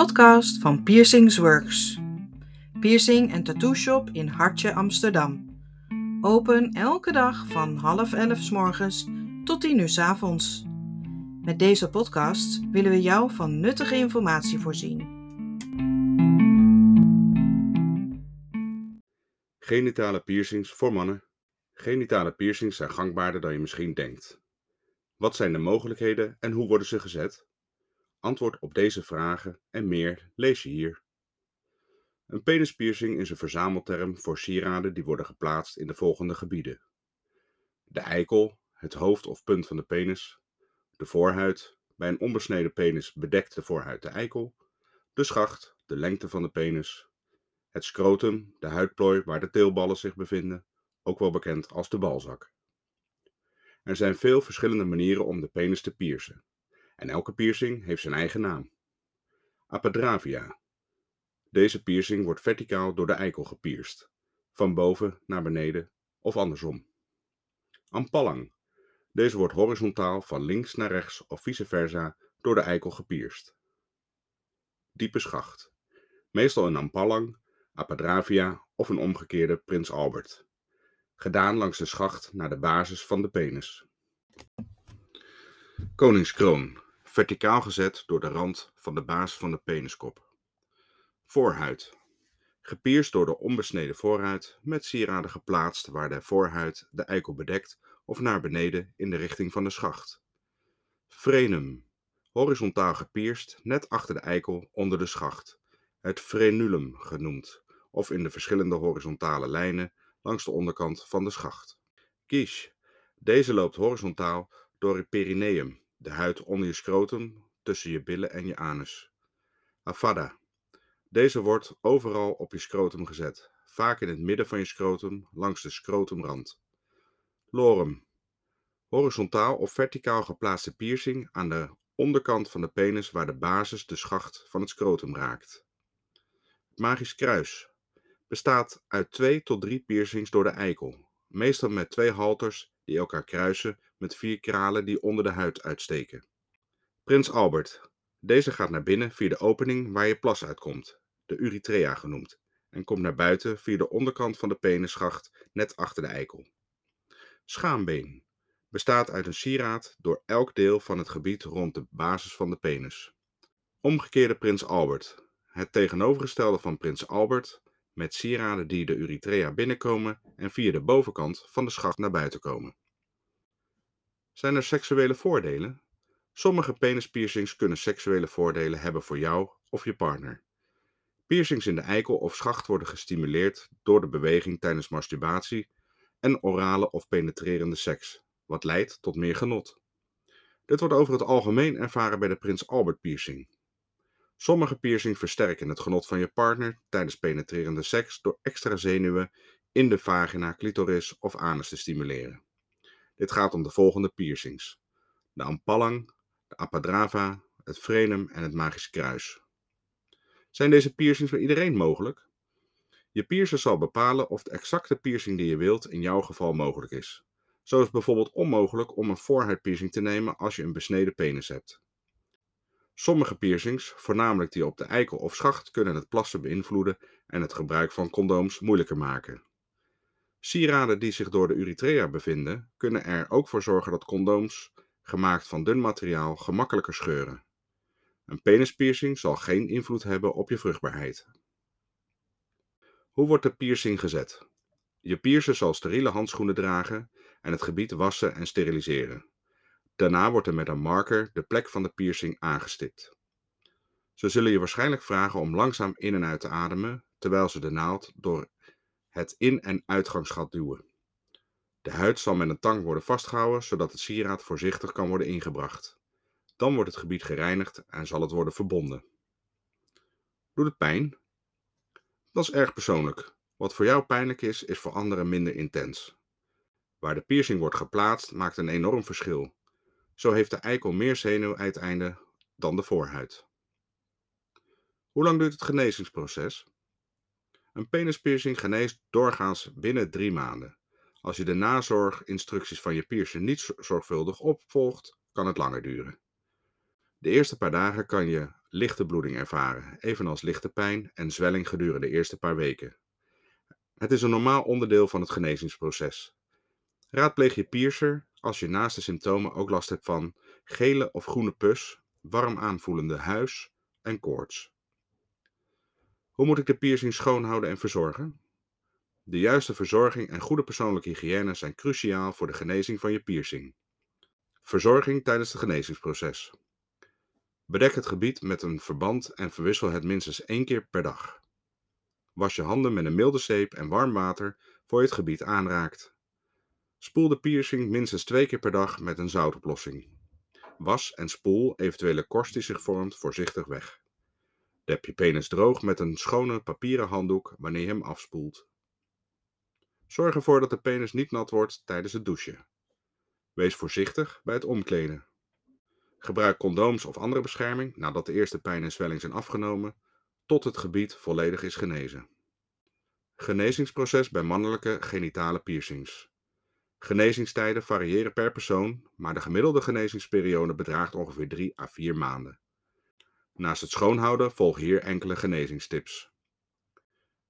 podcast van Piercings Works. Piercing en tattoo shop in Hartje, Amsterdam. Open elke dag van half elf s morgens tot tien uur s avonds. Met deze podcast willen we jou van nuttige informatie voorzien. Genitale piercings voor mannen. Genitale piercings zijn gangbaarder dan je misschien denkt. Wat zijn de mogelijkheden en hoe worden ze gezet? Antwoord op deze vragen en meer lees je hier. Een penispiercing is een verzamelterm voor sieraden die worden geplaatst in de volgende gebieden: de eikel, het hoofd of punt van de penis, de voorhuid, bij een onbesneden penis bedekt de voorhuid de eikel, de schacht, de lengte van de penis, het scrotum, de huidplooi waar de teelballen zich bevinden, ook wel bekend als de balzak. Er zijn veel verschillende manieren om de penis te piercen. En elke piercing heeft zijn eigen naam. Apadravia. Deze piercing wordt verticaal door de eikel gepierst, van boven naar beneden of andersom. Ampallang. Deze wordt horizontaal van links naar rechts of vice versa door de eikel gepierst. Diepe schacht. Meestal een ampallang, apadravia of een omgekeerde prins Albert. Gedaan langs de schacht naar de basis van de penis. Koningskroon verticaal gezet door de rand van de basis van de peniskop. Voorhuid. Gepierst door de onbesneden voorhuid, met sieraden geplaatst waar de voorhuid de eikel bedekt of naar beneden in de richting van de schacht. Frenum. Horizontaal gepierst, net achter de eikel onder de schacht. Het frenulum genoemd, of in de verschillende horizontale lijnen langs de onderkant van de schacht. Quiche. Deze loopt horizontaal door het perineum, de huid onder je scrotum, tussen je billen en je anus. Avada. Deze wordt overal op je scrotum gezet, vaak in het midden van je scrotum, langs de scrotumrand. Lorem. Horizontaal of verticaal geplaatste piercing aan de onderkant van de penis waar de basis de schacht van het scrotum raakt. magisch kruis. Bestaat uit twee tot drie piercings door de eikel, meestal met twee halters die elkaar kruisen met vier kralen die onder de huid uitsteken. Prins Albert. Deze gaat naar binnen via de opening waar je plas uitkomt, de urethra genoemd, en komt naar buiten via de onderkant van de penisschacht net achter de eikel. Schaambeen. Bestaat uit een sieraad door elk deel van het gebied rond de basis van de penis. Omgekeerde Prins Albert. Het tegenovergestelde van Prins Albert, met sieraden die de urethra binnenkomen en via de bovenkant van de schacht naar buiten komen. Zijn er seksuele voordelen? Sommige penispiercings kunnen seksuele voordelen hebben voor jou of je partner. Piercings in de eikel of schacht worden gestimuleerd door de beweging tijdens masturbatie en orale of penetrerende seks, wat leidt tot meer genot. Dit wordt over het algemeen ervaren bij de Prins Albert piercing. Sommige piercings versterken het genot van je partner tijdens penetrerende seks door extra zenuwen in de vagina, clitoris of anus te stimuleren. Dit gaat om de volgende piercings: de ampallang, de apadrava, het frenum en het magisch kruis. Zijn deze piercings voor iedereen mogelijk? Je piercer zal bepalen of de exacte piercing die je wilt in jouw geval mogelijk is. Zo is het bijvoorbeeld onmogelijk om een voorhuidpiercing te nemen als je een besneden penis hebt. Sommige piercings, voornamelijk die op de eikel of schacht, kunnen het plassen beïnvloeden en het gebruik van condooms moeilijker maken. Sieraden die zich door de urethra bevinden, kunnen er ook voor zorgen dat condooms, gemaakt van dun materiaal, gemakkelijker scheuren. Een penispiercing zal geen invloed hebben op je vruchtbaarheid. Hoe wordt de piercing gezet? Je piercer zal steriele handschoenen dragen en het gebied wassen en steriliseren. Daarna wordt er met een marker de plek van de piercing aangestipt. Ze zullen je waarschijnlijk vragen om langzaam in en uit te ademen terwijl ze de naald door het in- en uitgangsgat duwen. De huid zal met een tang worden vastgehouden zodat het sieraad voorzichtig kan worden ingebracht. Dan wordt het gebied gereinigd en zal het worden verbonden. Doet het pijn? Dat is erg persoonlijk. Wat voor jou pijnlijk is, is voor anderen minder intens. Waar de piercing wordt geplaatst maakt een enorm verschil. Zo heeft de eikel meer zenuwuiteinden dan de voorhuid. Hoe lang duurt het genezingsproces? Een penispiercing geneest doorgaans binnen drie maanden. Als je de nazorginstructies van je piercer niet zorgvuldig opvolgt, kan het langer duren. De eerste paar dagen kan je lichte bloeding ervaren, evenals lichte pijn en zwelling gedurende de eerste paar weken. Het is een normaal onderdeel van het genezingsproces. Raadpleeg je piercer als je naast de symptomen ook last hebt van gele of groene pus, warm aanvoelende huis en koorts. Hoe moet ik de piercing schoonhouden en verzorgen? De juiste verzorging en goede persoonlijke hygiëne zijn cruciaal voor de genezing van je piercing. Verzorging tijdens het genezingsproces. Bedek het gebied met een verband en verwissel het minstens één keer per dag. Was je handen met een milde zeep en warm water voor je het gebied aanraakt. Spoel de piercing minstens twee keer per dag met een zoutoplossing. Was en spoel eventuele korst die zich vormt voorzichtig weg. Dep je penis droog met een schone papieren handdoek wanneer je hem afspoelt. Zorg ervoor dat de penis niet nat wordt tijdens het douchen. Wees voorzichtig bij het omkleden. Gebruik condooms of andere bescherming nadat de eerste pijn en zwelling zijn afgenomen, tot het gebied volledig is genezen. Genezingsproces bij mannelijke genitale piercings. Genezingstijden variëren per persoon, maar de gemiddelde genezingsperiode bedraagt ongeveer 3 à 4 maanden. Naast het schoonhouden volgen hier enkele genezingstips.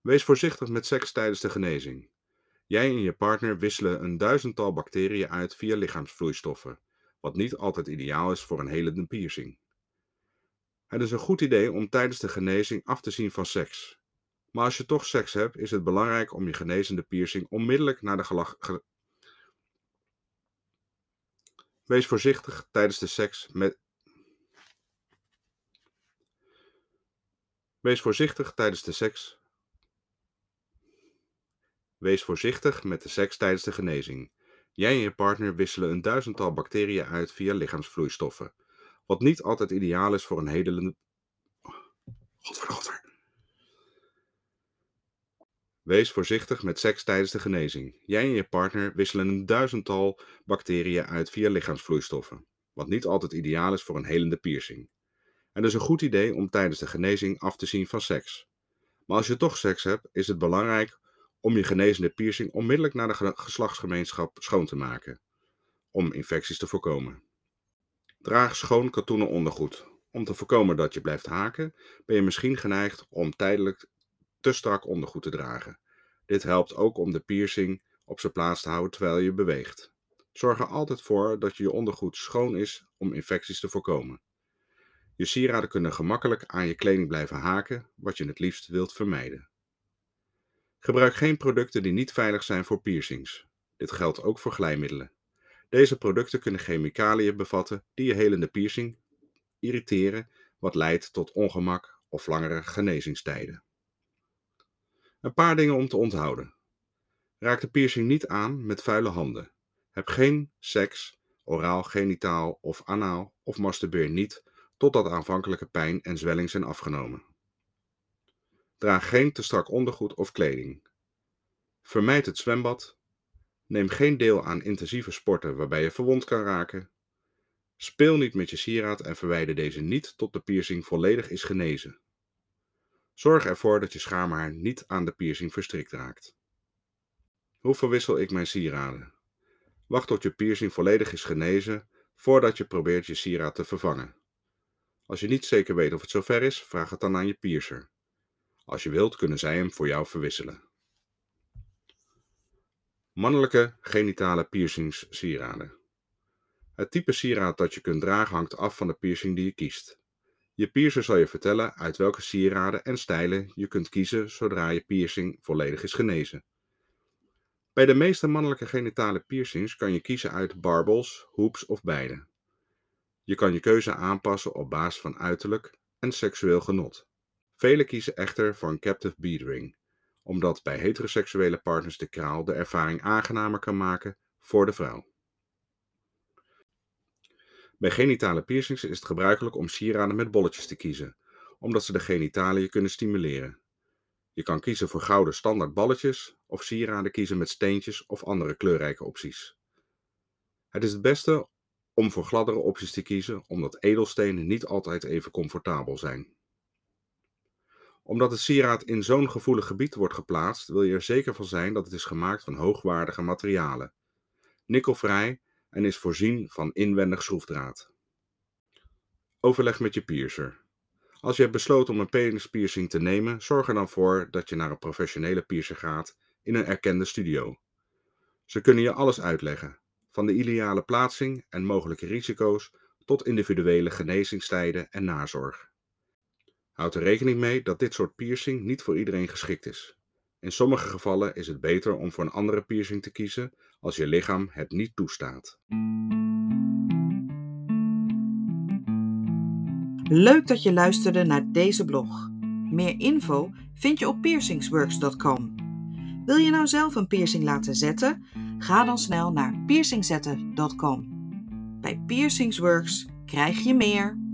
Wees voorzichtig met seks tijdens de genezing. Jij en je partner wisselen een duizendtal bacteriën uit via lichaamsvloeistoffen, wat niet altijd ideaal is voor een helende piercing. Het is een goed idee om tijdens de genezing af te zien van seks. Maar als je toch seks hebt, is het belangrijk om je genezende piercing onmiddellijk naar de gelach. Wees voorzichtig tijdens de seks met. Wees voorzichtig tijdens de seks. Wees voorzichtig met de seks tijdens de genezing. Jij en je partner wisselen een duizendtal bacteriën uit via lichaamsvloeistoffen, wat niet altijd ideaal is voor een hele. Godver, godver. Wees voorzichtig met seks tijdens de genezing. Jij en je partner wisselen een duizendtal bacteriën uit via lichaamsvloeistoffen, wat niet altijd ideaal is voor een helende piercing. Het is een goed idee om tijdens de genezing af te zien van seks. Maar als je toch seks hebt, is het belangrijk om je genezende piercing onmiddellijk na de geslachtsgemeenschap schoon te maken, om infecties te voorkomen. Draag schoon katoenen ondergoed. Om te voorkomen dat je blijft haken, ben je misschien geneigd om tijdelijk te strak ondergoed te dragen. Dit helpt ook om de piercing op zijn plaats te houden terwijl je beweegt. Zorg er altijd voor dat je ondergoed schoon is om infecties te voorkomen. Je sieraden kunnen gemakkelijk aan je kleding blijven haken, wat je het liefst wilt vermijden. Gebruik geen producten die niet veilig zijn voor piercings. Dit geldt ook voor glijmiddelen. Deze producten kunnen chemicaliën bevatten die je helende piercing irriteren, wat leidt tot ongemak of langere genezingstijden. Een paar dingen om te onthouden. Raak de piercing niet aan met vuile handen. Heb geen seks, oraal, genitaal of anaal of masturbeer niet totdat aanvankelijke pijn en zwelling zijn afgenomen. Draag geen te strak ondergoed of kleding. Vermijd het zwembad. Neem geen deel aan intensieve sporten waarbij je verwond kan raken. Speel niet met je sieraad en verwijder deze niet tot de piercing volledig is genezen. Zorg ervoor dat je schaamhaar niet aan de piercing verstrikt raakt. Hoe verwissel ik mijn sieraden? Wacht tot je piercing volledig is genezen voordat je probeert je sieraad te vervangen. Als je niet zeker weet of het zover is, vraag het dan aan je piercer. Als je wilt, kunnen zij hem voor jou verwisselen. Mannelijke genitale piercings sieraden. Het type sieraad dat je kunt dragen hangt af van de piercing die je kiest. Je piercer zal je vertellen uit welke sieraden en stijlen je kunt kiezen zodra je piercing volledig is genezen. Bij de meeste mannelijke genitale piercings kan je kiezen uit barbels, hoops of beide. Je kan je keuze aanpassen op basis van uiterlijk en seksueel genot. Velen kiezen echter voor een captive bead ring, omdat bij heteroseksuele partners de kraal de ervaring aangenamer kan maken voor de vrouw. Bij genitale piercings is het gebruikelijk om sieraden met bolletjes te kiezen, omdat ze de genitaliën kunnen stimuleren. Je kan kiezen voor gouden standaard balletjes of sieraden kiezen met steentjes of andere kleurrijke opties. Het is het beste om voor gladdere opties te kiezen, omdat edelstenen niet altijd even comfortabel zijn. Omdat het sieraad in zo'n gevoelig gebied wordt geplaatst, wil je er zeker van zijn dat het is gemaakt van hoogwaardige materialen. Nikkelvrij en is voorzien van inwendig schroefdraad. Overleg met je piercer. Als je hebt besloten om een penispiercing te nemen, zorg er dan voor dat je naar een professionele piercer gaat in een erkende studio. Ze kunnen je alles uitleggen, van de ideale plaatsing en mogelijke risico's tot individuele genezingstijden en nazorg. Houd er rekening mee dat dit soort piercing niet voor iedereen geschikt is. In sommige gevallen is het beter om voor een andere piercing te kiezen als je lichaam het niet toestaat. Leuk dat je luisterde naar deze blog. Meer info vind je op piercingsworks.com. Wil je nou zelf een piercing laten zetten? Ga dan snel naar piercingzetten.com. Bij Piercingsworks krijg je meer.